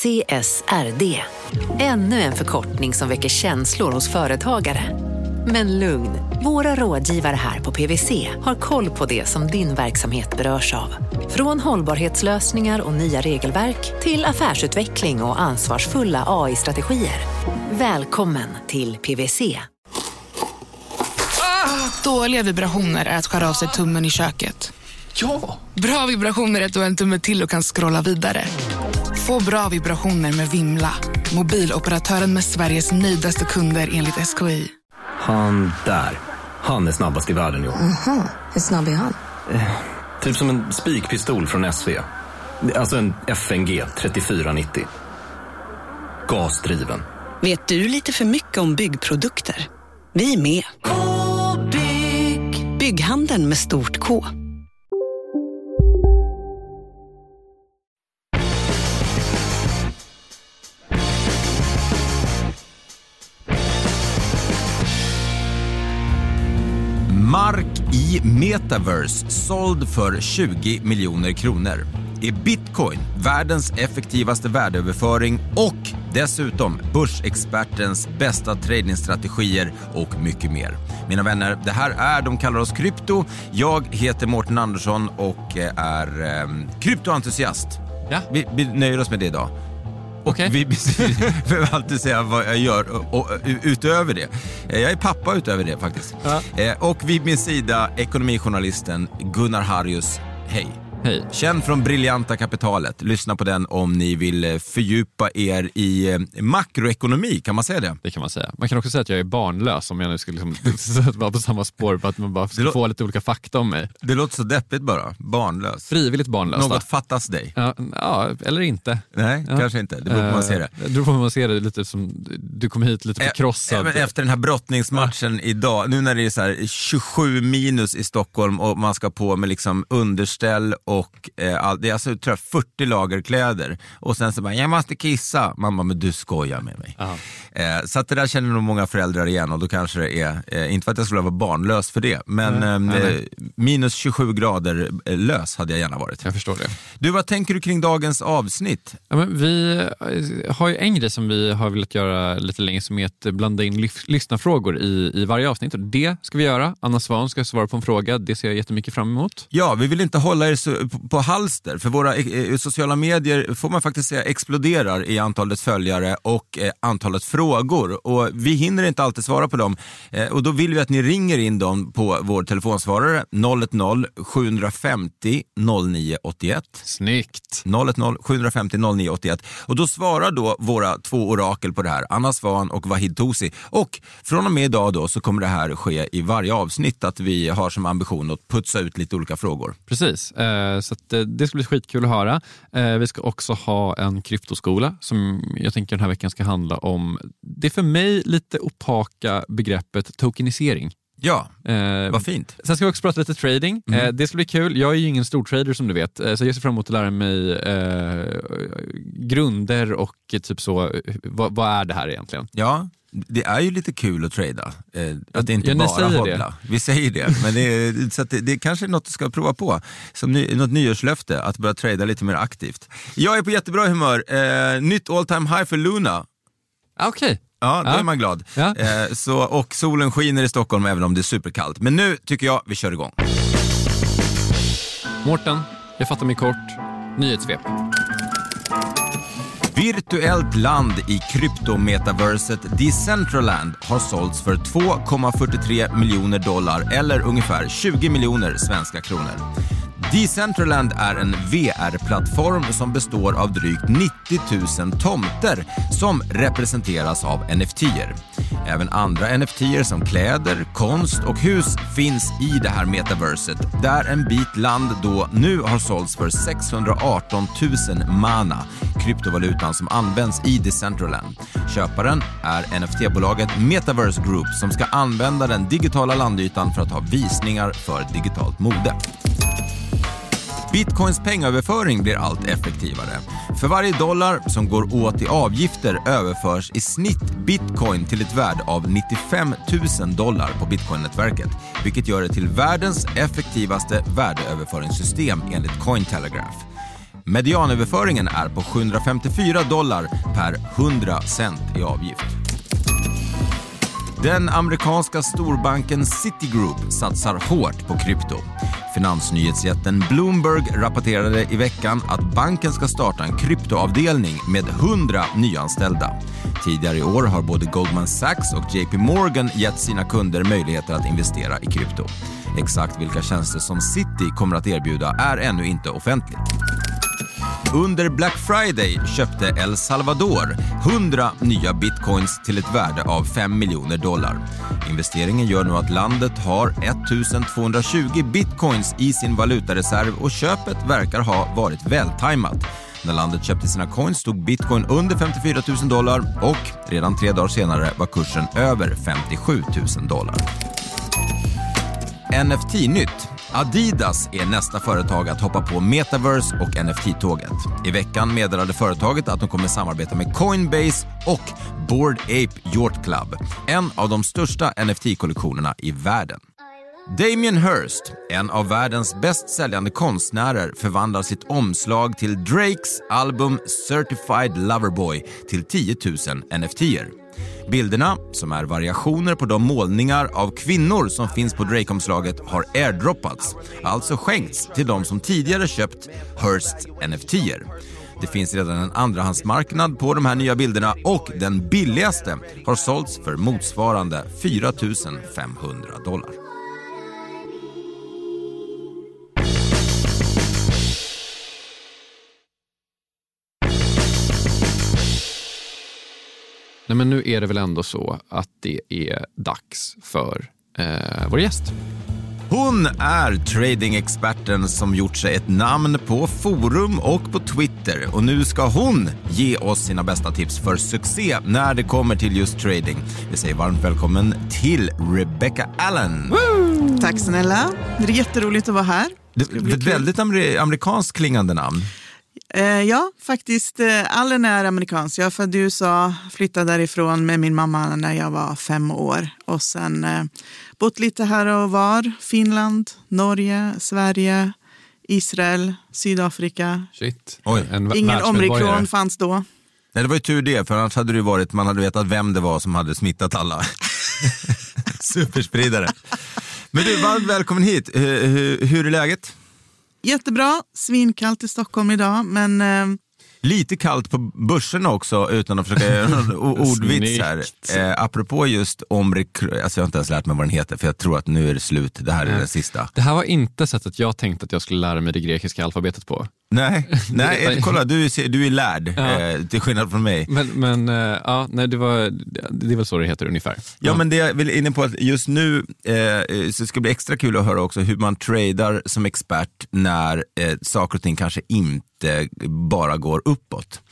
CSRD. Ännu en förkortning som väcker känslor hos företagare. Men lugn, våra rådgivare här på PWC har koll på det som din verksamhet berörs av. Från hållbarhetslösningar och nya regelverk till affärsutveckling och ansvarsfulla AI-strategier. Välkommen till PWC. Dåliga vibrationer är att skära av sig tummen i köket. Ja! Bra vibrationer är att du har en tumme till och kan scrolla vidare. Få bra vibrationer med Vimla. Mobiloperatören med Sveriges nöjdaste kunder enligt SKI. Han där. Han är snabbast i världen, jo. Hur snabb är han? Typ som en spikpistol från SV. Alltså en FNG 3490. Gasdriven. Vet du lite för mycket om byggprodukter? Vi är med. -bygg. Bygghandeln med stort K. Mark i metaverse såld för 20 miljoner kronor. Är bitcoin världens effektivaste värdeöverföring och dessutom börsexpertens bästa tradingstrategier och mycket mer. Mina vänner, det här är De kallar oss krypto. Jag heter Mårten Andersson och är eh, kryptoentusiast. Ja. Vi, vi nöjer oss med det idag. Okej. Vi behöver alltid säga vad jag gör och, och, utöver det. Eh, Jag är pappa utöver det faktiskt. Eh, Och vid min sida ekonomijournalisten Gunnar Harrius. Hej. Hej. Känd från Briljanta kapitalet. Lyssna på den om ni vill eh, fördjupa er i eh, makroekonomi, kan man säga det? Det kan man säga. Man kan också säga att jag är barnlös om jag nu skulle liksom vara på samma spår på att man bara ska få lite olika fakta om mig. Det låter så deppigt bara. Barnlös. Frivilligt barnlös. Något då. fattas dig. Ja, ja, eller inte. Nej, Ja. kanske inte. Det beror på hur man ser det. Eh, Det beror på hur man ser det. Lite som, du kom hit lite förkrossad. men Efter den här brottningsmatchen idag, nu när det är så här 27 minus i Stockholm och man ska på med liksom underställ och eh, all, det är alltså tror jag, 40 lager kläder och sen så bara, jag måste kissa. Bara, men du skojar med mig. Eh, så att det där känner nog många föräldrar igen och då kanske det är, eh, inte för att jag skulle vara barnlös för det, men eh, minus 27 grader eh, lös hade jag gärna varit. Jag förstår det. Du, vad tänker du kring dagens avsnitt? Ja, vi eh, har ju en grej som vi har velat göra lite länge som är att blanda in lyssnarfrågor i, i varje avsnitt. Och det ska vi göra. Anna Svan ska svara på en fråga. Det ser jag jättemycket fram emot. Ja, vi vill inte hålla er så, på, halster, för våra eh, sociala medier får man faktiskt säga exploderar i antalet följare och eh, antalet frågor. Och vi hinner inte alltid svara på dem. Eh, och då vill vi att ni ringer in dem på vår telefonsvarare 010-750 0981. Snyggt! 010 750 0981 och då svarar då våra två orakel på det här, Anna Svan och Vahid Tosi. Och från och med idag då så kommer det här ske i varje avsnitt att vi har som ambition att putsa ut lite olika frågor. Precis, eh, så att, eh, det ska bli skitkul att höra. Eh, vi ska också ha en kryptoskola som jag tänker den här veckan ska handla om det för mig lite opaka begreppet tokenisering. Ja, Eh, vad fint. Sen ska vi också prata lite trading. Mm. Eh, det ska bli kul. Jag är ju ingen stor trader som du vet, eh, så jag ser fram emot att lära mig eh, grunder och typ så, eh, vad, vad är det här egentligen? Ja, det är ju lite kul att trada. Eh, att det inte Ja, bara hodla. Vi säger det, men det är, så det, det är kanske är något du ska prova på. Som ny, något nyårslöfte, att börja trada lite mer aktivt. Jag är på jättebra humör. Eh, nytt all time high för Luna. Ah, Okej, Ja, då Ja. är man glad. Ja. Eh, så, och solen skiner i Stockholm även om det är superkallt. Men nu tycker jag vi kör igång. Mårten, jag fattar mig kort. Nyhetssvep. Virtuellt land i kryptometaverset Decentraland har sålts för 2,43 miljoner dollar eller ungefär 20 miljoner svenska kronor. Decentraland är en VR-plattform som består av drygt 90 000 tomter som representeras av NFT-er. Även andra NFT-er som kläder, konst och hus finns i det här metaverset där en bit land då nu har sålts för 618 000 mana, kryptovalutan som används i Decentraland. Köparen är NFT-bolaget Metaverse Group som ska använda den digitala landytan för att ha visningar för digitalt mode. Bitcoins pengaöverföring blir allt effektivare. För varje dollar som går åt i avgifter överförs i snitt bitcoin till ett värde av 95 000 dollar på bitcoin-nätverket, vilket gör det till världens effektivaste värdeöverföringssystem enligt Cointelegraph. Medianöverföringen är på 754 dollar per 100 cent i avgift. Den amerikanska storbanken Citigroup satsar hårt på krypto. Finansnyhetsjätten Bloomberg rapporterade i veckan att banken ska starta en kryptoavdelning med 100 nyanställda. Tidigare i år har både Goldman Sachs och JP Morgan gett sina kunder möjligheter att investera i krypto. Exakt vilka tjänster som Citi kommer att erbjuda är ännu inte offentligt. Under Black Friday köpte El Salvador 100 nya bitcoins till ett värde av 5 miljoner dollar. Investeringen gör nu att landet har 1220 bitcoins i sin valutareserv och köpet verkar ha varit vältajmat. När landet köpte sina coins stod bitcoin under 54 000 dollar och redan tre dagar senare var kursen över 57 000 dollar. NFT-nytt. Adidas är nästa företag att hoppa på metaverse och NFT-tåget. I veckan meddelade företaget att de kommer samarbeta med Coinbase och Bored Ape Yacht Club, en av de största NFT-kollektionerna i världen. Damien Hirst, en av världens bäst säljande konstnärer, förvandlar sitt omslag till Drakes album Certified Loverboy till 10 000 NFT-er. Bilderna, som är variationer på de målningar av kvinnor som finns på Drake-omslaget, har airdroppats, alltså skänkts till de som tidigare köpt Hearst NFT-er. Det finns redan en andrahandsmarknad på de här nya bilderna och den billigaste har sålts för motsvarande 4 500 dollar. Nej, men nu är det väl ändå så att det är dags för eh, vår gäst. Hon är tradingexperten som gjort sig ett namn på forum och på Twitter och nu ska hon ge oss sina bästa tips för succé när det kommer till just trading. Vi säger varmt välkommen till Rebecca Allen. Tack snälla. Det är jätteroligt att vara här. Det, ett väldigt amer amerikanskt klingande namn. Eh, ja, faktiskt. Eh, Allen är amerikansk. Jag är född i USA, flyttade därifrån med min mamma när jag var fem år. Och sen eh, bott lite här och var. Finland, Norge, Sverige, Israel, Sydafrika. Shit. Oj. En Ingen omikron fanns då. Nej, det var ju tur det, för annars hade det varit, man hade vetat vem det var som hade smittat alla. Superspridare. Men du, varmt välkommen hit. Hur, hur, hur är läget? Jättebra. Svinkallt i Stockholm idag, men eh, Lite kallt på börserna också utan att försöka göra någon ordvits här. Eh, apropå just omikron, alltså jag har inte ens lärt mig vad den heter för jag tror att nu är det slut. Det här är den sista. Det här var inte sättet jag tänkte att jag skulle lära mig det grekiska alfabetet på. Nej, nej eh, kolla du är, du är lärd Ja. eh, till skillnad från mig. Men, men eh, ja, nej, det, var, det är väl så det heter ungefär. Ja, men det jag vill inne på att just nu eh, så ska det bli extra kul att höra också hur man tradar som expert när eh, saker och ting kanske inte bara går uppåt.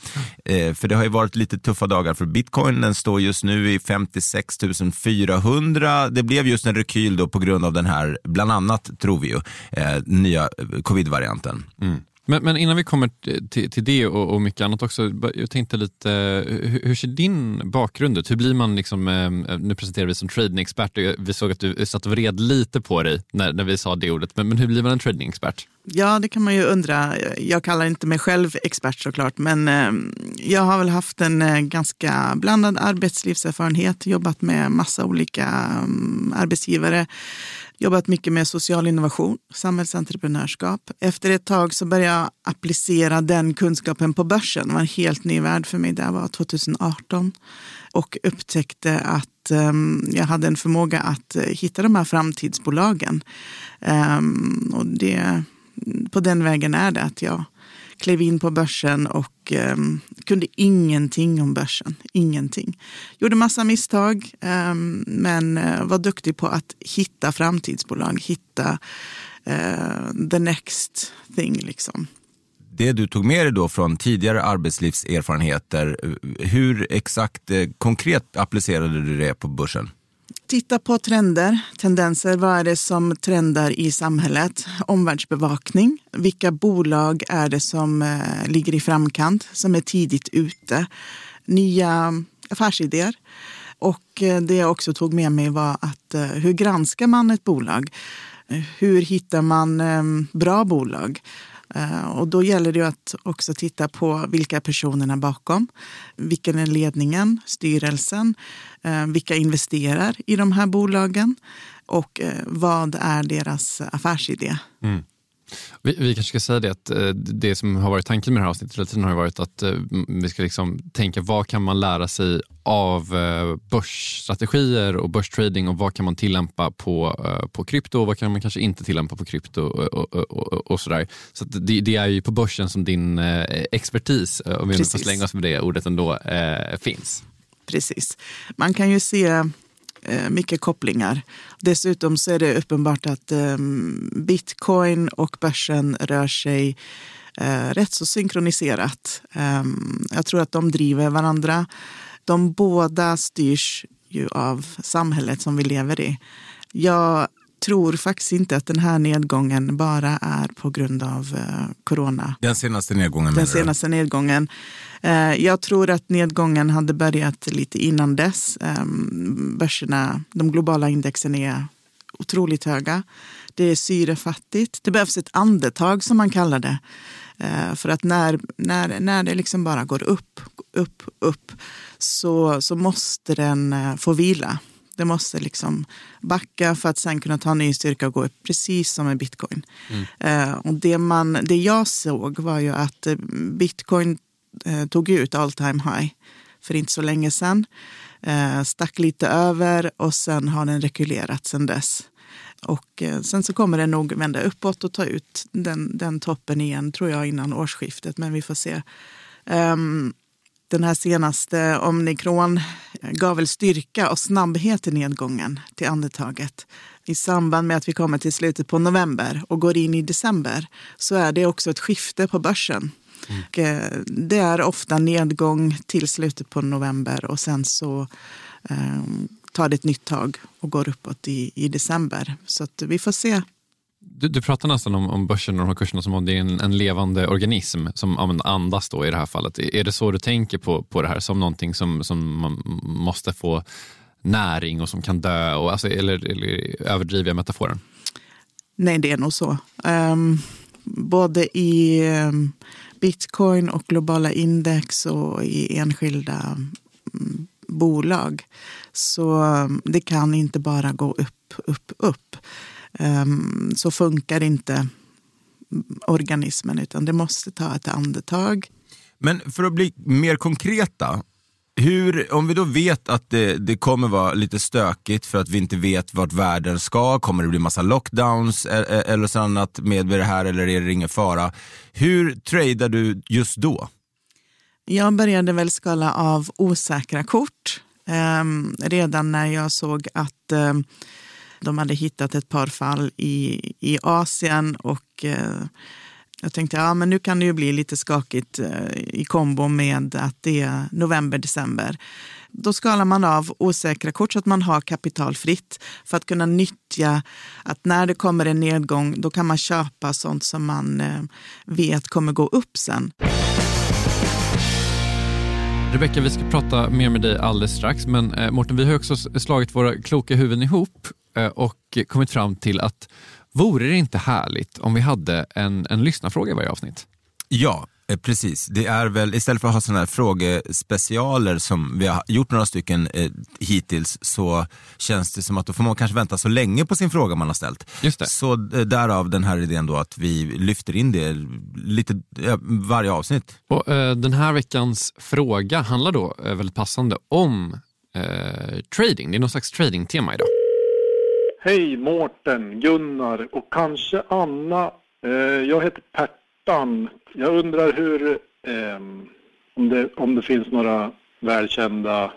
Eh, för det har ju varit lite tuffa dagar för bitcoin, den står just nu i 56 400. Det blev just en rekyl då på grund av den här, bland annat tror vi ju, eh, nya eh, covid-varianten. Mm. Men, men innan vi kommer till, till det och, och mycket annat också, jag tänkte lite, hur, hur ser din bakgrund ut? Hur blir man, liksom, ehm, eh, nu presenterar vi som tradingexpert och vi såg att du eh, satt och vred lite på dig när, när vi sa det ordet, men, men hur blir man en tradingexpert? Ja, det kan man ju undra. Jag kallar inte mig själv expert såklart, men ehm, jag har väl haft en eh, ganska blandad arbetslivserfarenhet, jobbat med massa olika ehm, arbetsgivare, jobbat mycket med social innovation, samhällsentreprenörskap. Efter ett tag så började jag applicera den kunskapen på börsen. Det var en helt ny värld för mig. Det var 2018 och upptäckte att um, jag hade en förmåga att eh, hitta de här framtidsbolagen. Um, och det, på den vägen är det att jag klev in på börsen och ehm, kunde ingenting om börsen. Ingenting. Gjorde massa misstag, ehm, men eh, var duktig på att hitta framtidsbolag, hitta eh, the next thing. Liksom. Det du tog med dig då från tidigare arbetslivserfarenheter, eh, hur exakt eh, konkret applicerade du det på börsen? Titta på trender, tendenser. Vad är det som trendar i samhället? Omvärldsbevakning. Vilka bolag är det som eh, ligger i framkant, som är tidigt ute? Nya affärsidéer. Och eh, det jag också tog med mig var att eh, hur granskar man ett bolag? Hur hittar man bra bolag? Eh, och då gäller det att också titta på vilka personerna bakom. Vilken är ledningen, styrelsen? Eh, vilka investerar i de här bolagen? Och eh, vad är deras affärsidé? Mm. Vi, vi, kanske ska säga det att eh, det som har varit tanken med det här avsnittet hela tiden har varit att eh, vi ska liksom tänka vad kan man lära sig av eh, börsstrategier och börstrading och vad kan man tillämpa på, på krypto och vad kan man kanske inte tillämpa på krypto och, och, och, och sådär. Så det, det, är ju på börsen som din expertis, om vi nu får slänga oss med det ordet ändå, finns. Precis. Man kan ju se Eh, mycket kopplingar. Dessutom så är det uppenbart att ehm, bitcoin och börsen rör sig eh, rätt så synkroniserat. Ehm, jag tror att de driver varandra. De båda styrs ju av samhället som vi lever i. Jag tror faktiskt inte att den här nedgången bara är på grund av eh, corona. Den senaste nedgången? Den senaste du? nedgången. Eh, jag tror att nedgången hade börjat lite innan dess. Eh, börserna, de globala indexen är otroligt höga. Det är syrefattigt. Det behövs ett andetag som man kallar det. Eh, för att när, när, när det liksom bara går upp, upp, upp så, så måste den få vila. Det måste liksom backa för att sen kunna ta ny styrka och gå upp, precis som med bitcoin. Mm. Eh, och det, man, det jag såg var ju att eh, bitcoin eh, tog ut all time high för inte så länge sedan. Stack lite över och sen har den rekylerat sen dess. Och sen så kommer den nog vända uppåt och ta ut den, den toppen igen, tror jag, innan årsskiftet. Men vi får se. Um, den här senaste omikron gav väl styrka och snabbhet i nedgången till andetaget. I samband med att vi kommer till slutet på november och går in i december så är det också ett skifte på börsen. Mm. Och eh, det är ofta nedgång till slutet på november och sen så eh, tar det ett nytt tag och går uppåt i, i december. Så vi får se du, du pratar nästan om, om börsen och de här kurserna som om det är en, en levande organism som andas då i det här fallet. Är det så du tänker på, på det här som någonting som, som man måste få näring och som kan dö? Och, alltså, eller, eller överdriver jag metaforen? Nej, det är nog så. Um, både i um, bitcoin och globala index och i enskilda um, bolag. Så um, det kan inte bara gå upp, upp, upp. Ehm, så funkar inte organismen utan det måste ta ett andetag. Men för att bli mer konkreta, hur, om vi då vet att det, det, kommer vara lite stökigt för att vi inte vet vart världen ska, kommer det bli massa lockdowns eller så annat med det här eller är det ingen fara? Hur tradar du just då? Jag började väl skala av osäkra kort eh, redan när jag såg att eh, de hade hittat ett par fall i, i Asien och eh, jag tänkte ja, men nu kan det ju bli lite skakigt eh, i kombo med att det är november, december. Då skalar man av osäkra kort så att man har kapital fritt för att kunna nyttja att när det kommer en nedgång då kan man köpa sånt som man eh, vet kommer gå upp sen. Rebecka, vi ska prata mer med dig alldeles strax, men eh, Mårten, vi har också slagit våra kloka huvuden ihop eh, och kommit fram till att vore det inte härligt om vi hade en, en lyssnarfråga i varje avsnitt? Ja, precis, det är väl istället för att ha sådana här frågespecialer som vi har gjort några stycken eh, hittills så känns det som att då får man kanske vänta så länge på sin fråga man har ställt. Just det. Så eh, därav den här idén då att vi lyfter in det lite eh, varje avsnitt. Och, eh, den här veckans fråga handlar då eh, väldigt passande om trading. Det är någon slags tradingtema idag. Hej Mårten, Gunnar och kanske Anna. jag heter Pert ettan. Jag undrar hur, eh, om, det, om det finns några välkända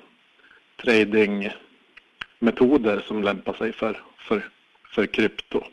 tradingmetoder som lämpar sig för, för, för krypto.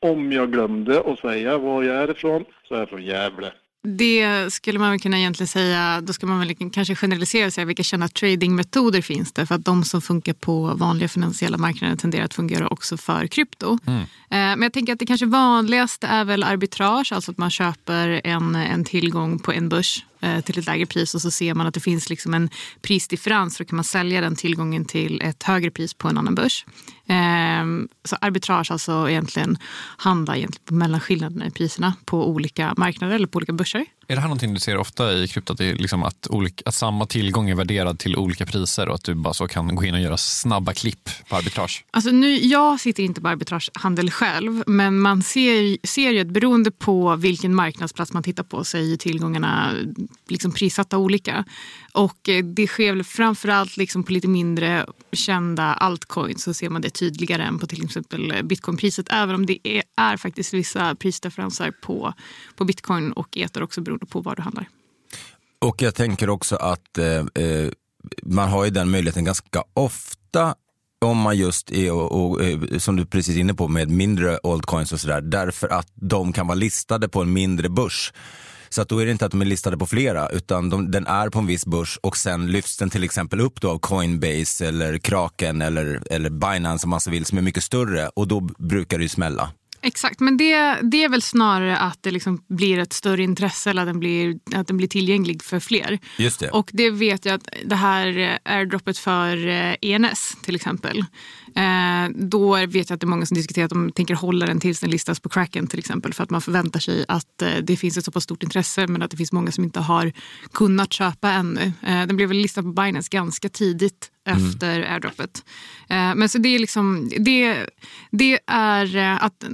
Om jag glömde att säga var jag är ifrån så är jag från Gävle. Det skulle man väl kunna egentligen säga, då ska man väl kanske generalisera och säga vilka kända tradingmetoder finns det? För att de som funkar på vanliga finansiella marknader tenderar att fungera också för krypto. Mm. Eh, men jag tänker att det kanske vanligaste är väl arbitrage, alltså att man köper en, en tillgång på en börs Eh, till ett lägre pris och så ser man att det finns liksom en prisdifferens så kan man sälja den tillgången till ett högre pris på en annan börs. Ehm, så arbitrage alltså egentligen handlar egentligen mellan mellanskillnaderna i priserna på olika marknader eller på olika börser. Är det här någonting du ser ofta i krypto? Att, liksom att, olika, att samma tillgång är värderad till olika priser och att du bara så kan gå in och göra snabba klipp på arbitrage? Alltså nu, jag sitter inte på arbitragehandel själv men man ser, ser ju att beroende på vilken marknadsplats man tittar på så är ju tillgångarna liksom prissatta olika. Och eh, det sker väl framförallt liksom på lite mindre kända altcoins så ser man det tydligare än på till exempel eh, bitcoinpriset. Även om det är, är faktiskt vissa prisdifferenser på, på bitcoin och ether också beroende på var du handlar. Och jag tänker också att eh, eh, man har ju den möjligheten ganska ofta om man just är, och, och, som du precis är inne på, med mindre altcoins och sådär, därför att de kan vara listade på en mindre börs. Så att då är det inte att de är listade på flera, utan de, den är på en viss börs och sen lyfts den till exempel upp då av Coinbase eller Kraken eller, eller Binance om man så vill, som är mycket större och då brukar det ju smälla. Exakt, men det, det är väl snarare att det liksom blir ett större intresse eller att den, blir, att den blir tillgänglig för fler. Just det. Och det vet jag att det här airdroppet för ENS till exempel. Eh, då vet jag att det är många som diskuterar att de tänker hålla den tills den listas på Kraken till exempel. För att man förväntar sig att eh, det finns ett så pass stort intresse men att det finns många som inte har kunnat köpa ännu. Eh, den blev väl listad på Binance ganska tidigt Mm. efter airdroppet. Eh, men så det är liksom, det, det är att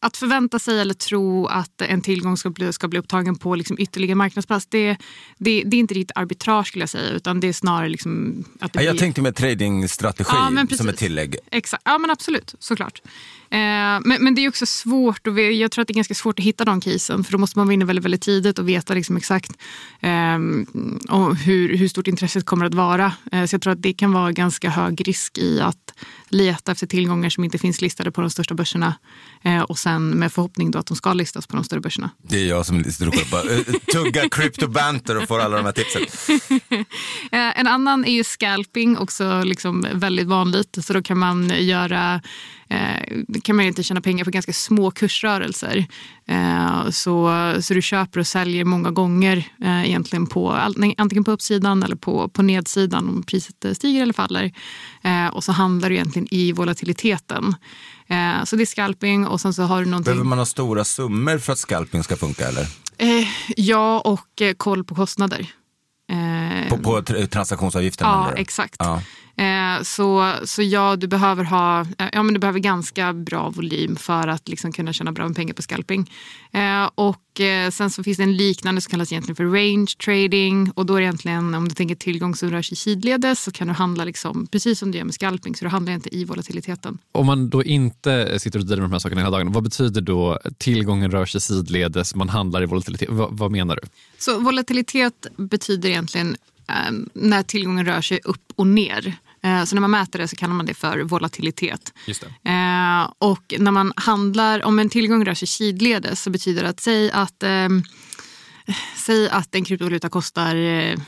att förvänta sig eller tro att en tillgång ska bli, ska bli upptagen på liksom ytterligare marknadsplats, det, det, det är inte riktigt arbitrage skulle jag säga, utan det är snarare liksom att det Ja, jag blir... tänkte med tradingstrategi Ja, som ett tillägg. Exakt, ja men absolut, såklart. Eh, men, men det är också svårt, och jag tror att det är ganska svårt att hitta de casen, för då måste man vara inne väldigt, väldigt tidigt och veta liksom exakt eh, och hur, hur stort intresset kommer att vara. Eh, så jag tror att det kan vara ganska hög risk i att leta efter tillgångar som inte finns listade på de största börserna eh, och sen med förhoppning då att de ska listas på de större börserna. Det är jag som sitter och på, eh, tuggar crypto banter och får alla de här tipsen. En annan är ju scalping, också liksom väldigt vanligt. Så då kan man göra kan man inte tjäna pengar på ganska små kursrörelser. Eh, så, så du köper och säljer många gånger eh, egentligen på, antingen på uppsidan eller på, på nedsidan om priset eh, stiger eller faller. Eh, och så handlar du egentligen i volatiliteten. Så det är scalping och sen så har du någonting... Behöver man ha stora summor för att scalping ska funka eller? Ja, och koll på kostnader. På, på tr- transaktionsavgiften? Ja, exakt. Ja. Eh, så, så ja, du behöver ha eh, ja, men du behöver ganska bra volym för att liksom kunna tjäna bra med pengar på scalping. Eh, och eh, sen så finns det en liknande som kallas egentligen för range trading och då är det egentligen om du tänker tillgång som rör sig sidledes så kan du handla liksom, precis som du gör med scalping så du handlar inte i volatiliteten. Om man då inte sitter och driver med de här sakerna hela dagen, vad betyder då tillgången rör sig sidledes, man handlar i volatilitet? vad, vad menar du? Så volatilitet betyder egentligen när tillgången rör sig upp och ner. Eh, så när man mäter det så kallar man det för volatilitet. Just det. Eh, och när man handlar, om en tillgång rör sig sidledes så betyder det att säg att, eh, säg att en kryptovaluta kostar eh,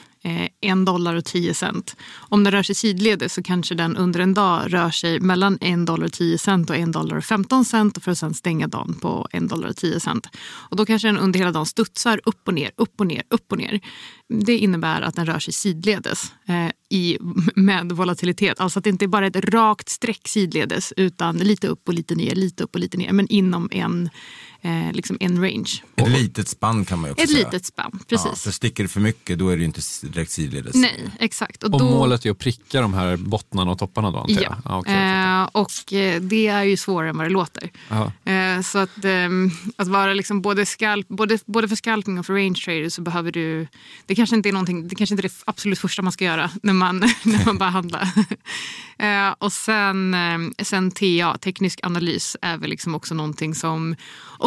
en dollar och 10 cent. Om den rör sig sidledes så kanske den under en dag rör sig mellan en dollar och 10 cent och en dollar och 15 cent för att sen stänga dagen på en dollar och 10 cent. Och då kanske den under hela dagen studsar upp och ner, upp och ner, upp och ner. Det innebär att den rör sig sidledes eh, i, med volatilitet. Alltså att det inte bara är ett rakt streck sidledes utan lite upp och lite ner, lite upp och lite ner. Men inom en, eh, liksom en range. Ett litet spann kan man ju också Ett säga. litet spann, Ja, precis. för sticker det för mycket då är det ju inte direkt sidledes. Nej, exakt. Och då- målet är att pricka de här bottnarna och topparna då antar jag? Ja, Ja, okej, okej. eh, och eh, det är ju svårare än vad det låter. Eh, så att, ehm, att vara liksom både, scalp, både, både för scalping och för range trader så behöver du... Det kanske inte är, någonting, det kanske inte är det absolut första man ska göra när man, när man bara handlar. eh, och sen, eh, sen TA, teknisk analys, är väl liksom också någonting som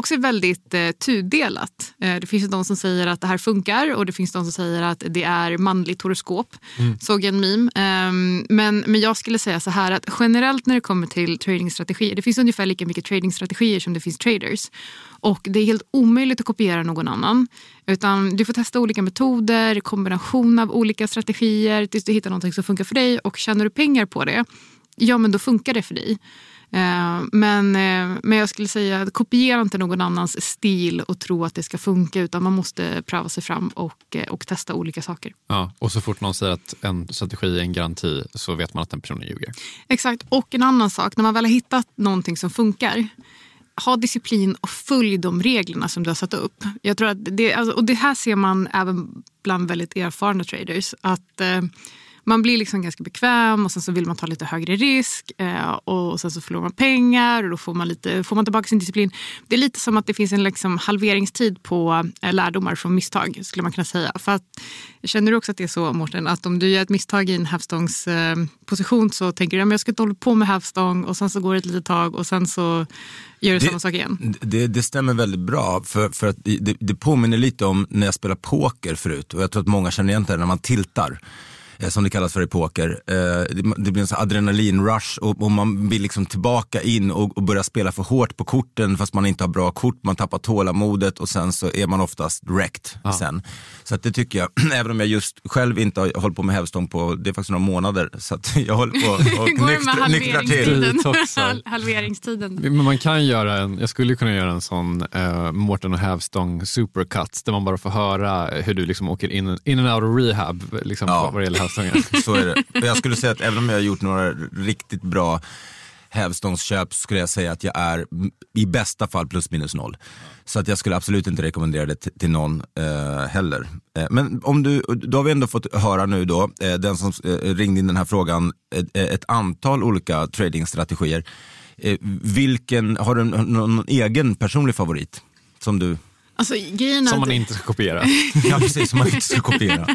också är väldigt eh, tudelat. Eh, det finns ju de som säger att det här funkar och det finns de som säger att det är manligt horoskop. Såg jag en meme. Ehm, men, men jag skulle säga så här att generellt när det kommer till tradingstrategier, det finns ungefär lika mycket tradingstrategier som det finns traders. Och det är helt omöjligt att kopiera någon annan. Utan du får testa olika metoder, kombination av olika strategier tills du hittar någonting som funkar för dig. Och tjänar du pengar på det, ja men då funkar det för dig. Eh, men, eh, men jag skulle säga, kopiera inte någon annans stil och tro att det ska funka utan man måste pröva sig fram och, eh, och testa olika saker. Ja, och så fort någon säger att en strategi är en garanti så vet man att den personen ljuger. Exakt, och en annan sak, när man väl har hittat någonting som funkar ha disciplin och följ de reglerna som du har satt upp. Jag tror att det, alltså, och det här ser man även bland väldigt erfarna traders. Att man blir liksom ganska bekväm och sen så vill man ta lite högre risk eh, och sen så förlorar man pengar och då får man, lite, får man tillbaka sin disciplin. Det är lite som att det finns en liksom halveringstid på eh, lärdomar från misstag skulle man kunna säga. För att, känner du också att det är så Mårten, att om du gör ett misstag i en hävstångsposition eh, så tänker du att jag ska inte hålla på med hävstång och sen så går det ett litet tag och sen så gör du det, samma sak igen. Det, det stämmer väldigt bra för, för att det, det påminner lite om när jag spelade poker förut och jag tror att många känner igen det när man tiltar. Eh, som det kallas för i poker. Eh, det blir en sån adrenalinrush och, och man vill liksom tillbaka in och, och börja spela för hårt på korten fast man inte har bra kort, man tappar tålamodet och sen så är man oftast wrecked ja. sen. Så att det tycker jag, även om jag just själv inte har hållit på med hävstång på, det är faktiskt några månader, så att jag håller på och nyktra, nyktra till. halveringstiden. Men man kan göra en, jag skulle kunna göra en sån uh, Mårten och hävstång supercuts där man bara får höra hur du liksom åker in, in and out of rehab liksom, ja. vad det gäller hävstången. Så är det. Jag skulle säga att även om jag har gjort några riktigt bra hävstångsköp skulle jag säga att jag är i bästa fall plus minus noll. Så att jag skulle absolut inte rekommendera det till någon eh, heller. Eh, men om du, då har vi ändå fått höra nu då, eh, den som eh, ringde in den här frågan, ett, eh, ett antal olika tradingstrategier. Eh, vilken, har du någon egen personlig favorit som du Alltså, som man inte ska kopiera. ja, precis. Som man inte ska kopiera.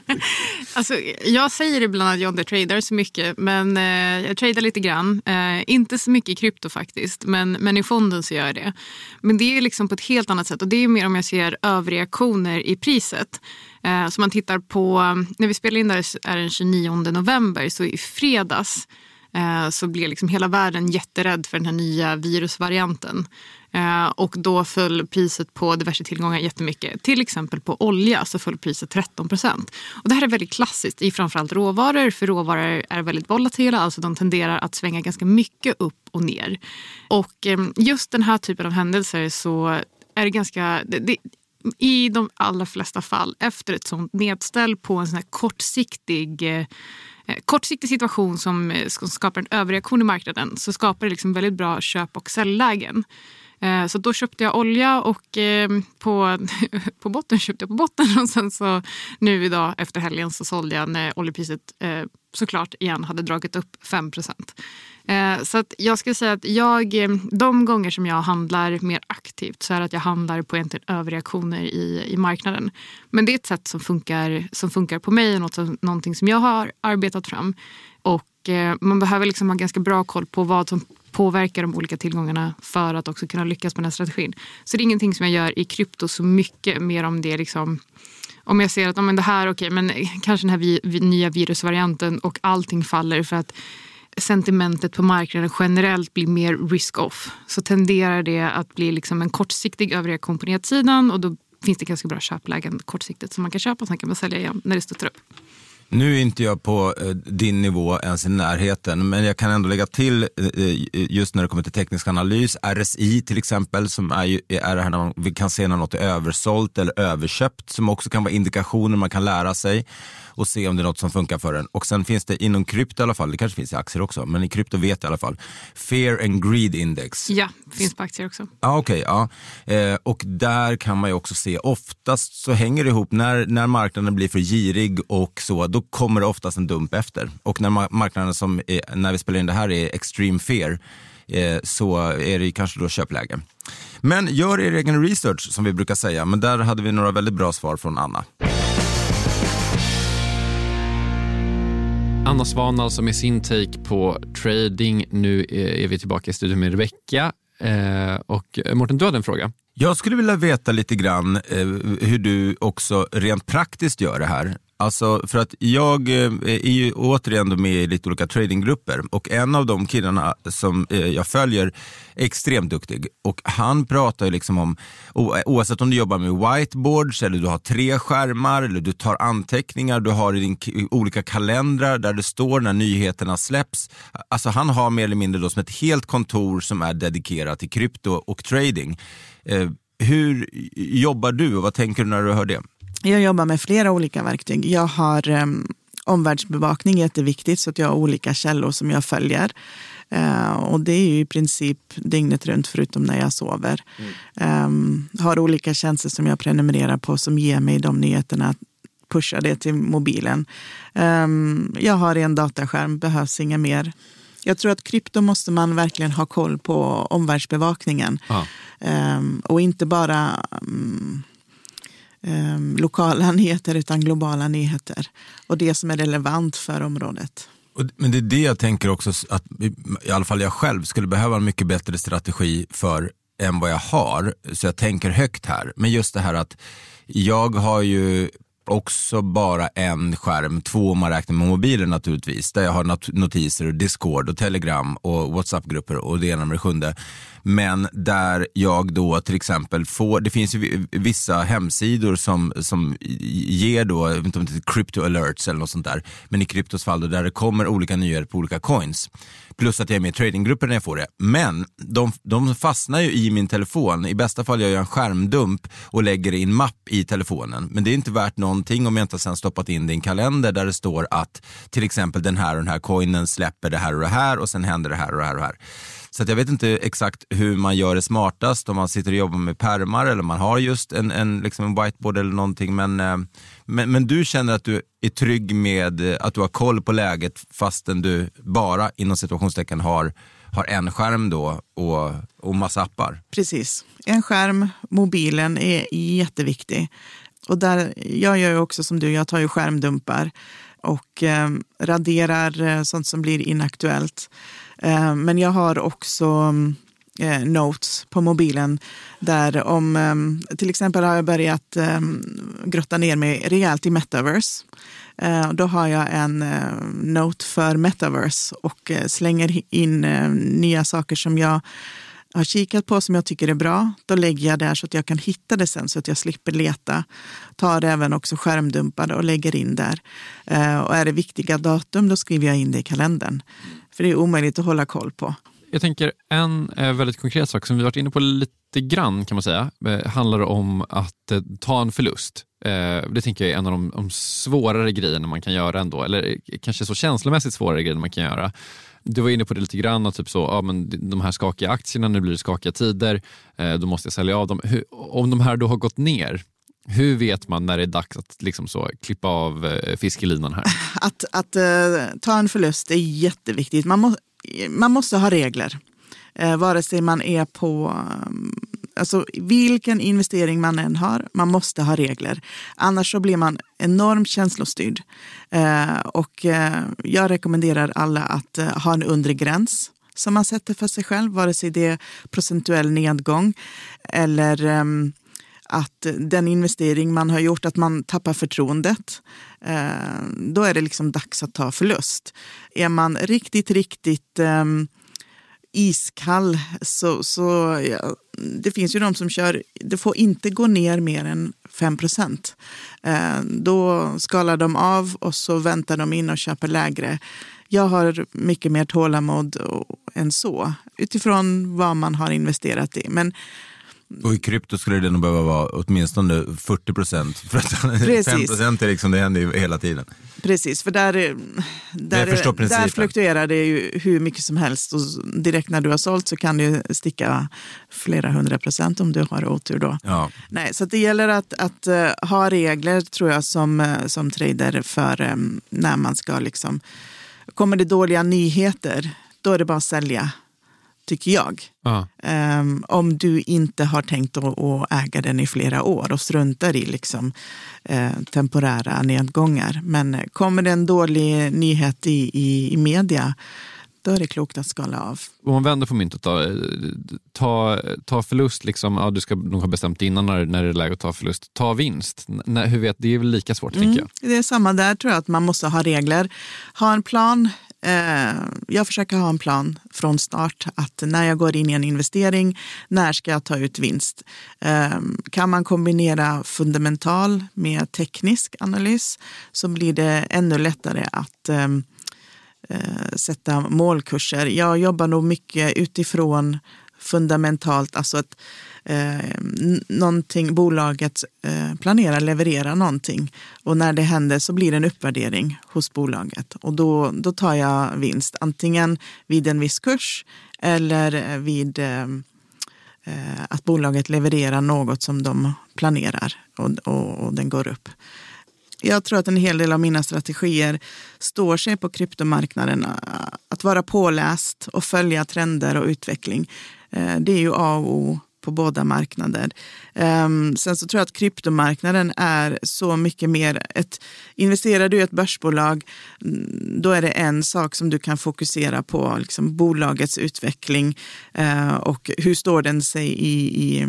alltså, jag säger ibland att jag inte tradar så mycket, men eh, jag tradar lite grann. Eh, inte så mycket i krypto faktiskt, men, men i fonden så gör jag det. Men det är liksom på ett helt annat sätt och det är mer om jag ser överreaktioner i priset. Eh, så man tittar på, när vi spelar in det här är den 29 november, så i fredags eh, så blev liksom hela världen jätterädd för den här nya virusvarianten. Eh, och då föll priset på diverse tillgångar jättemycket. Till exempel på olja så föll priset 13 procent. Och det här är väldigt klassiskt i framförallt råvaror, för råvaror är väldigt volatila, alltså de tenderar att svänga ganska mycket upp och ner. Och ehm, just den här typen av händelser så är det ganska... Det, det, i de allra flesta fall efter ett sånt nedställ på en sån här kortsiktig eh, eh kortsiktig situation som, eh, som skapar en överreaktion i marknaden så skapar det liksom väldigt bra köp och säljlägen. Eh, så då köpte jag olja och ehm, på, på botten köpte jag på botten och sen så nu idag efter helgen så sålde jag när oljepriset eh, såklart igen hade dragit upp 5 eh, Så att jag skulle säga att jag, ehm, de gånger som jag handlar mer aktivt så är det att jag handlar på egentligen överreaktioner i, i marknaden. Men det är ett sätt som funkar, som funkar på mig och något som, någonting som jag har arbetat fram. Och man behöver liksom ha ganska bra koll på vad som påverka de olika tillgångarna för att också kunna lyckas med den här strategin. Så det är ingenting som jag gör i krypto så mycket mer om det liksom om jag ser att men det här, okay, men kanske den här vi, vi, nya virusvarianten och allting faller för att sentimentet på marknaden generellt blir mer risk-off så tenderar det att bli liksom en kortsiktig överreaktion på nedsidan och då finns det ganska bra köplägen kortsiktigt som man kan köpa och sen kan man sälja igen när det stöter upp. Nu är inte jag på eh, din nivå ens i närheten, men jag kan ändå lägga till eh, just när det kommer till teknisk analys, RSI till exempel, som är, ju, är det här när vi kan se när något är översålt eller överköpt, som också kan vara indikationer man kan lära sig och se om det är något som funkar för en. Och sen finns det inom krypto i alla fall, det kanske finns i aktier också, men i krypto vet jag i alla fall, Fear and Greed Index. Ja, finns på aktier också. Ah, okay, ja. Eh, och där kan man ju också se, oftast så hänger det ihop, när, när marknaden blir för girig och så, då kommer det oftast en dump efter. Och när marknaden som, är, när vi spelar in det här är extreme fear, eh, så är det kanske då köpläge. Men gör er egen research som vi brukar säga, men där hade vi några väldigt bra svar från Anna. Anna Svan alltså med sin take på trading. Nu eh, är vi tillbaka i studion med Rebecka. Eh, och Mårten, du hade en fråga. Jag skulle vilja veta lite grann eh, hur du också rent praktiskt gör det här. Alltså för att jag eh, är ju återigen med i lite olika tradinggrupper och en av de killarna som eh, jag följer är extremt duktig och han pratar ju liksom om, oavsett om du jobbar med whiteboards eller du har tre skärmar eller du tar anteckningar, du har i din olika kalendrar där det står när nyheterna släpps. Alltså han har mer eller mindre då som ett helt kontor som är dedikerat till krypto och trading. Eh, hur jobbar du och vad tänker du när du hör det? Jag jobbar med flera olika verktyg. Jag har um, omvärldsbevakning, jätteviktigt, så att jag har olika källor som jag följer. Uh, och det är ju i princip dygnet runt förutom när jag sover. Mm. Um, har olika tjänster som jag prenumererar på som ger mig de nyheterna pusha det till mobilen. Um, jag har en dataskärm, behövs inget mer. Jag tror att krypto måste man verkligen ha koll på omvärldsbevakningen. Um, och inte bara um, eh, lokala nyheter utan globala nyheter. Och det som är relevant för området. Men det är det jag tänker också att i alla fall jag själv skulle behöva en mycket bättre strategi för än vad jag har. Så jag tänker högt här. Men just det här att jag har ju också bara en skärm, två om man räknar med mobilen naturligtvis, där jag har notiser, Discord och Telegram och WhatsApp-grupper och det ena med det sjunde. Men där jag då till exempel får, det finns ju vissa hemsidor som, som ger då, jag vet inte om det heter crypto alerts eller något sånt där, men i kryptos fall då, där det kommer olika nyheter på olika coins. Plus att jag är med i tradinggrupper när jag får det. Men de, de fastnar ju i min telefon. I bästa fall gör jag en skärmdump och lägger det i en mapp i telefonen. Men det är inte värt någon någonting om jag inte sen stoppat in det i en kalender där det står att till exempel den här och den här coinen släpper det här och det här och sen händer det här och det här och det här. Så jag vet inte exakt hur man gör det smartast, om man sitter och jobbar med permar eller man har just en, en, liksom en whiteboard eller någonting. Men, eh, men, men du känner att du är trygg med eh, att du har koll på läget fastän du bara inom situationstecken har har en skärm då och, och massa appar. Precis. En skärm, mobilen är jätteviktig. Och där, jag gör ju också som du, jag tar ju skärmdumpar och eh, raderar eh, sånt som blir inaktuellt. Eh, men jag har också eh, notes på mobilen där om, eh, till exempel har jag börjat eh, grotta ner mig rejält i metaverse. Eh, då har jag en eh, note för metaverse och slänger in nya saker som jag har kikat på som jag tycker är bra. Då lägger jag där så att jag kan hitta det sen så att jag slipper leta. Tar även också skärmdumpar och lägger in där. Eh, och är det viktiga datum då skriver jag in det i kalendern. För det är omöjligt att hålla koll på. Jag tänker en eh, väldigt konkret sak som vi varit inne på lite grann kan man säga, eh, handlar om att ta en förlust. Det tänker jag är en av de, de svårare grejerna man kan göra ändå, eller kanske så känslomässigt svårare grejerna man kan göra. Du var inne på det lite grann, typ så, ja, men de här skakiga aktierna, nu blir det skakiga tider, eh, då måste jag sälja av dem. Hur, om de här då har gått ner, hur vet man när det är dags att liksom så, klippa av eh, fiskelinan här? Att, att uh, ta en förlust är jätteviktigt. Man, må, man måste ha regler. Uh, vare sig man är på... Um, alltså vilken investering man än har, man måste ha regler. Annars så blir man enormt känslostyrd. Eh, och eh, jag rekommenderar alla att eh, ha en undre gräns som man sätter för sig själv, vare sig det är procentuell nedgång eller ehm, att den investering man har gjort, att man tappar förtroendet. Eh, då är det liksom dags att ta förlust. Är man riktigt, riktigt ehm, iskall så, så ja, det finns ju de som kör, det får inte gå ner mer än 5 procent. Eh, då skalar de av och så väntar de in och köper lägre. Jag har mycket mer tålamod än så utifrån vad man har investerat i. Men och i krypto skulle det nog behöva vara åtminstone 40 procent. För att 5 procent är liksom, det händer ju hela tiden. Precis, för där, där, där fluktuerar det ju hur mycket som helst. Och direkt när du har sålt så kan det sticka flera hundra procent om du har otur då. Ja. Nej, så det gäller att, att uh, ha regler tror jag som, uh, som trader för um, när man ska liksom... Kommer det dåliga nyheter, då är det bara att sälja tycker jag. Ja. Um, om du inte har tänkt att, äga den i flera år och struntar i liksom, uh, temporära nedgångar. Men kommer det en dålig nyhet i, i, i media, då är det klokt att skala av. Om man vänder på myntet då, ta, ta förlust, liksom, ja, du ska nog ha bestämt innan när, när det är läge att ta förlust. Ta vinst, när, hur vet, det är väl lika svårt mm. tänker jag. Det är samma där, tror jag att man måste ha regler. Ha en plan. Eh, jag försöker ha en plan från start att när jag går in i en investering, när ska jag ta ut vinst? Eh, kan man kombinera fundamental med teknisk analys så blir det ännu lättare att ehm, eh, sätta målkurser. Jag jobbar nog mycket utifrån fundamentalt, alltså att eh, någonting, bolaget eh, planerar leverera någonting och när det händer så blir det en uppvärdering hos bolaget och då, då tar jag vinst antingen vid en viss kurs eller eh, vid eh, eh att bolaget levererar något som de planerar och, och, och den går upp. Jag tror att en hel del av mina strategier står sig på kryptomarknaden. Eh, att vara påläst och följa trender och utveckling. Eh, det är ju A och O på båda marknader. Um, sen så tror jag att kryptomarknaden är så mycket mer ett... Investerar du i ett börsbolag, mm, då är det en sak som du kan fokusera på, liksom bolagets utveckling uh, och hur står den sig i, i,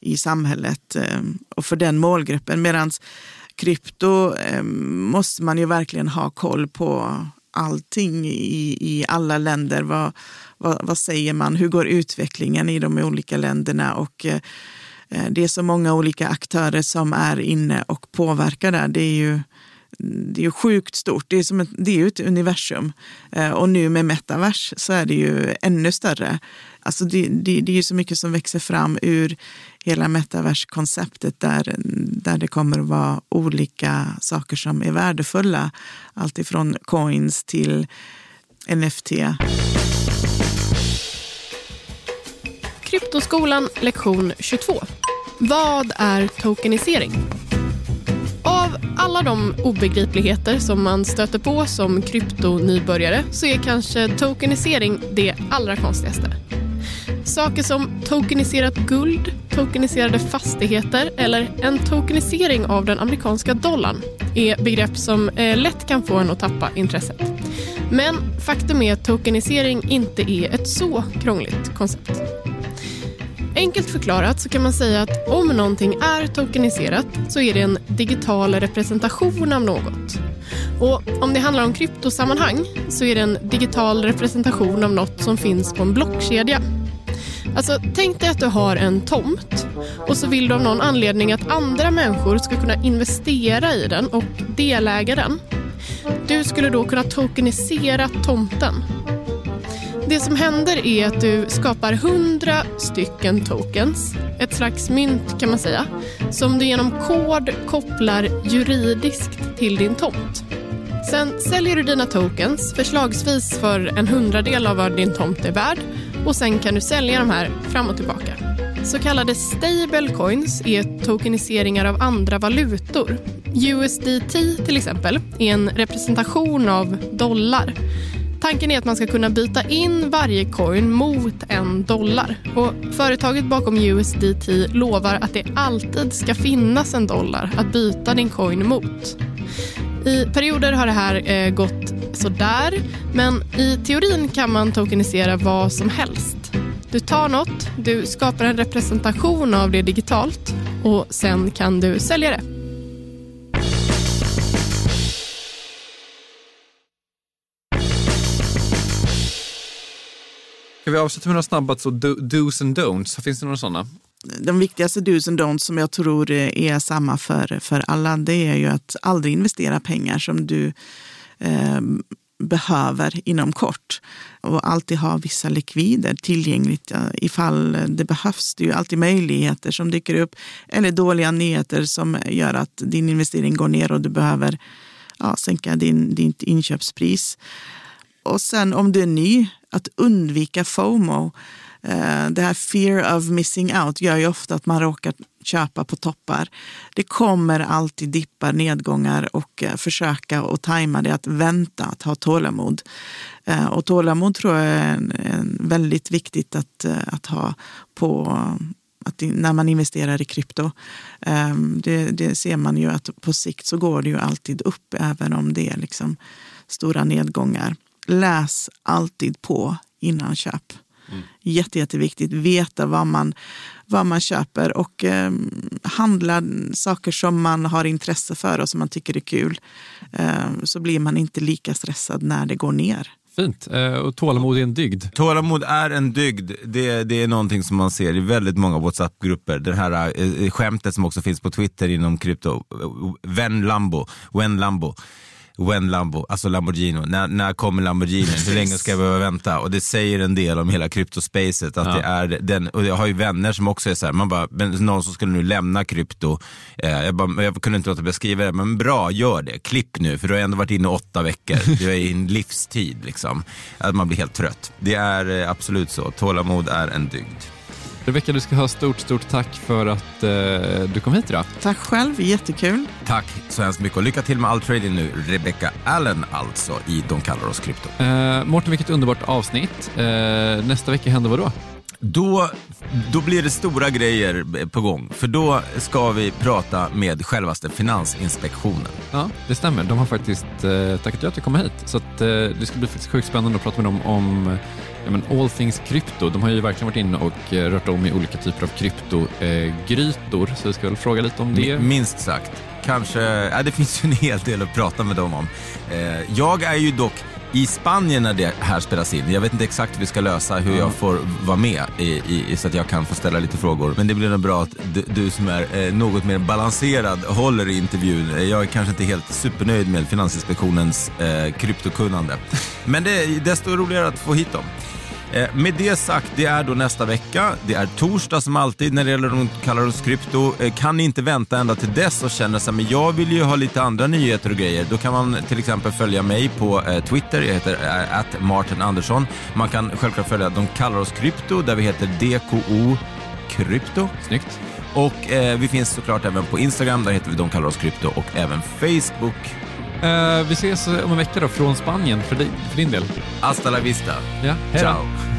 i samhället uh, och för den målgruppen. Medan krypto uh, måste man ju verkligen ha koll på allting i, i alla länder. Vad, vad, vad säger man? Hur går utvecklingen i de olika länderna? Och eh, det är så många olika aktörer som är inne och påverkar där. Det är ju det är ju sjukt stort. Det är, som ett, det är ju ett universum. Eh, och nu med metavers så är det ju ännu större. Alltså det, det, det är ju så mycket som växer fram ur hela metaverskonceptet där, där det kommer att vara olika saker som är värdefulla. Allt ifrån coins till NFT. Kryptoskolan lektion 22. Vad är tokenisering? Av alla de obegripligheter som man stöter på som kryptonybörjare så är kanske tokenisering det allra konstigaste. Saker som tokeniserat guld, tokeniserade fastigheter eller en tokenisering av den amerikanska dollarn är begrepp som eh, lätt kan få en att tappa intresset. Men faktum är att tokenisering inte är ett så krångligt koncept. Enkelt förklarat så kan man säga att om någonting är tokeniserat så är det en digital representation av något. Och om det handlar om kryptosammanhang så är det en digital representation av något som finns på en blockkedja. Alltså, tänk dig att du har en tomt och så vill du av någon anledning att andra människor ska kunna investera i den och deläga den. Du skulle då kunna tokenisera tomten det som händer är att du skapar hundra stycken tokens, ett slags mynt kan man säga, som du genom kod kopplar juridiskt till din tomt. Sen säljer du dina tokens, förslagsvis för en hundradel av vad din tomt är värd och sen kan du sälja de här fram och tillbaka. Så kallade stablecoins är tokeniseringar av andra valutor. USDT till exempel är en representation av dollar Tanken är att man ska kunna byta in varje coin mot en dollar. Och företaget bakom USDT lovar att det alltid ska finnas en dollar att byta din coin mot. I perioder har det här eh, gått sådär, men i teorin kan man tokenisera vad som helst. Du tar något, du skapar en representation av det digitalt och sen kan du sälja det. Ska vi avsluta med några snabba så dos and don'ts? Finns det några sådana? De viktigaste dos and don'ts som jag tror är samma för, för alla, det är ju att aldrig investera pengar som du eh, behöver inom kort och alltid ha vissa likvider tillgängligt ifall det behövs. Det är ju alltid möjligheter som dyker upp eller dåliga nyheter som gör att din investering går ner och du behöver ja, sänka din, ditt inköpspris. Och sen om du är ny, att undvika FOMO. Eh, det här fear of missing out gör ju ofta att man råkar köpa på toppar. Det kommer alltid dippar, nedgångar och eh, försöka och tajma det, att vänta, att ha tålamod. Eh, och tålamod tror jag är en, en väldigt viktigt att, eh, att ha på att när man investerar i krypto. Ehm, det, det, ser man ju att på sikt så går det ju alltid upp även om det är liksom stora nedgångar läs alltid på innan köp. Mm. Jätte, jätteviktigt. Veta vad man, vad man köper och eh, handla saker som man har intresse för och som man tycker är kul. Eh, så blir man inte lika stressad när det går ner. Fint. Eh, och tålamod är en dygd. Tålamod är en dygd. Det, det är någonting som man ser i väldigt många WhatsApp-grupper. Det här eh, skämtet som också finns på Twitter inom krypto. Ven Lambo. When Lambo. When Lambo, alltså Lamborghini. När, när kommer Lamborghini? Hur länge ska jag behöva vänta? Och det säger en del om hela kryptospacet. Att ja. det är den, och jag har ju vänner som också är så här, man bara, någon som skulle nu lämna krypto. Eh, jag, bara, jag kunde inte låta bli att skriva det, men bra, gör det. Klipp nu, för du har ändå varit inne åtta veckor. Du är i en livstid liksom. Att man blir helt trött. Det är eh, absolut så. Tålamod är en dygd. Rebecka, du ska ha stort, stort tack för att eh, du kom hit idag. Tack själv, jättekul. Tack så hemskt mycket och lycka till med all trading nu. Rebecca Allen alltså i De kallar oss krypto. Eh, Mårten, vilket underbart avsnitt. Eh, nästa vecka händer vad då? Då, då blir det stora grejer på gång, för då ska vi prata med självaste Finansinspektionen. Ja, det stämmer. De har faktiskt eh, tackat ja till att komma hit. Så att, eh, det ska bli sjukt spännande att prata med dem om ja, men all things krypto. De har ju verkligen varit inne och eh, rört om i olika typer av kryptogrytor. Eh, så vi ska väl fråga lite om det. Minst sagt. Kanske, ja, det finns ju en hel del att prata med dem om. Eh, jag är ju dock i Spanien när det här spelas in. Jag vet inte exakt hur vi ska lösa hur jag får vara med i, i, så att jag kan få ställa lite frågor. Men det blir nog bra att du, du som är eh, något mer balanserad håller i intervjun. Jag är kanske inte helt supernöjd med Finansinspektionens eh, kryptokunnande. Men det är desto roligare att få hit dem. Eh, med det sagt, det är då nästa vecka. Det är torsdag som alltid när det gäller de kallar oss krypto. Eh, kan ni inte vänta ända till dess och känna så men jag vill ju ha lite andra nyheter och grejer. Då kan man till exempel följa mig på eh, Twitter. Jag heter att Martin Andersson. Man kan självklart följa De kallar oss krypto där vi heter DKO krypto. Snyggt. Och eh, vi finns såklart även på Instagram, där heter vi De kallar oss krypto och även Facebook. Uh, vi ses om en vecka då från Spanien för, di för din del. Hasta la vista. Ja, Ciao.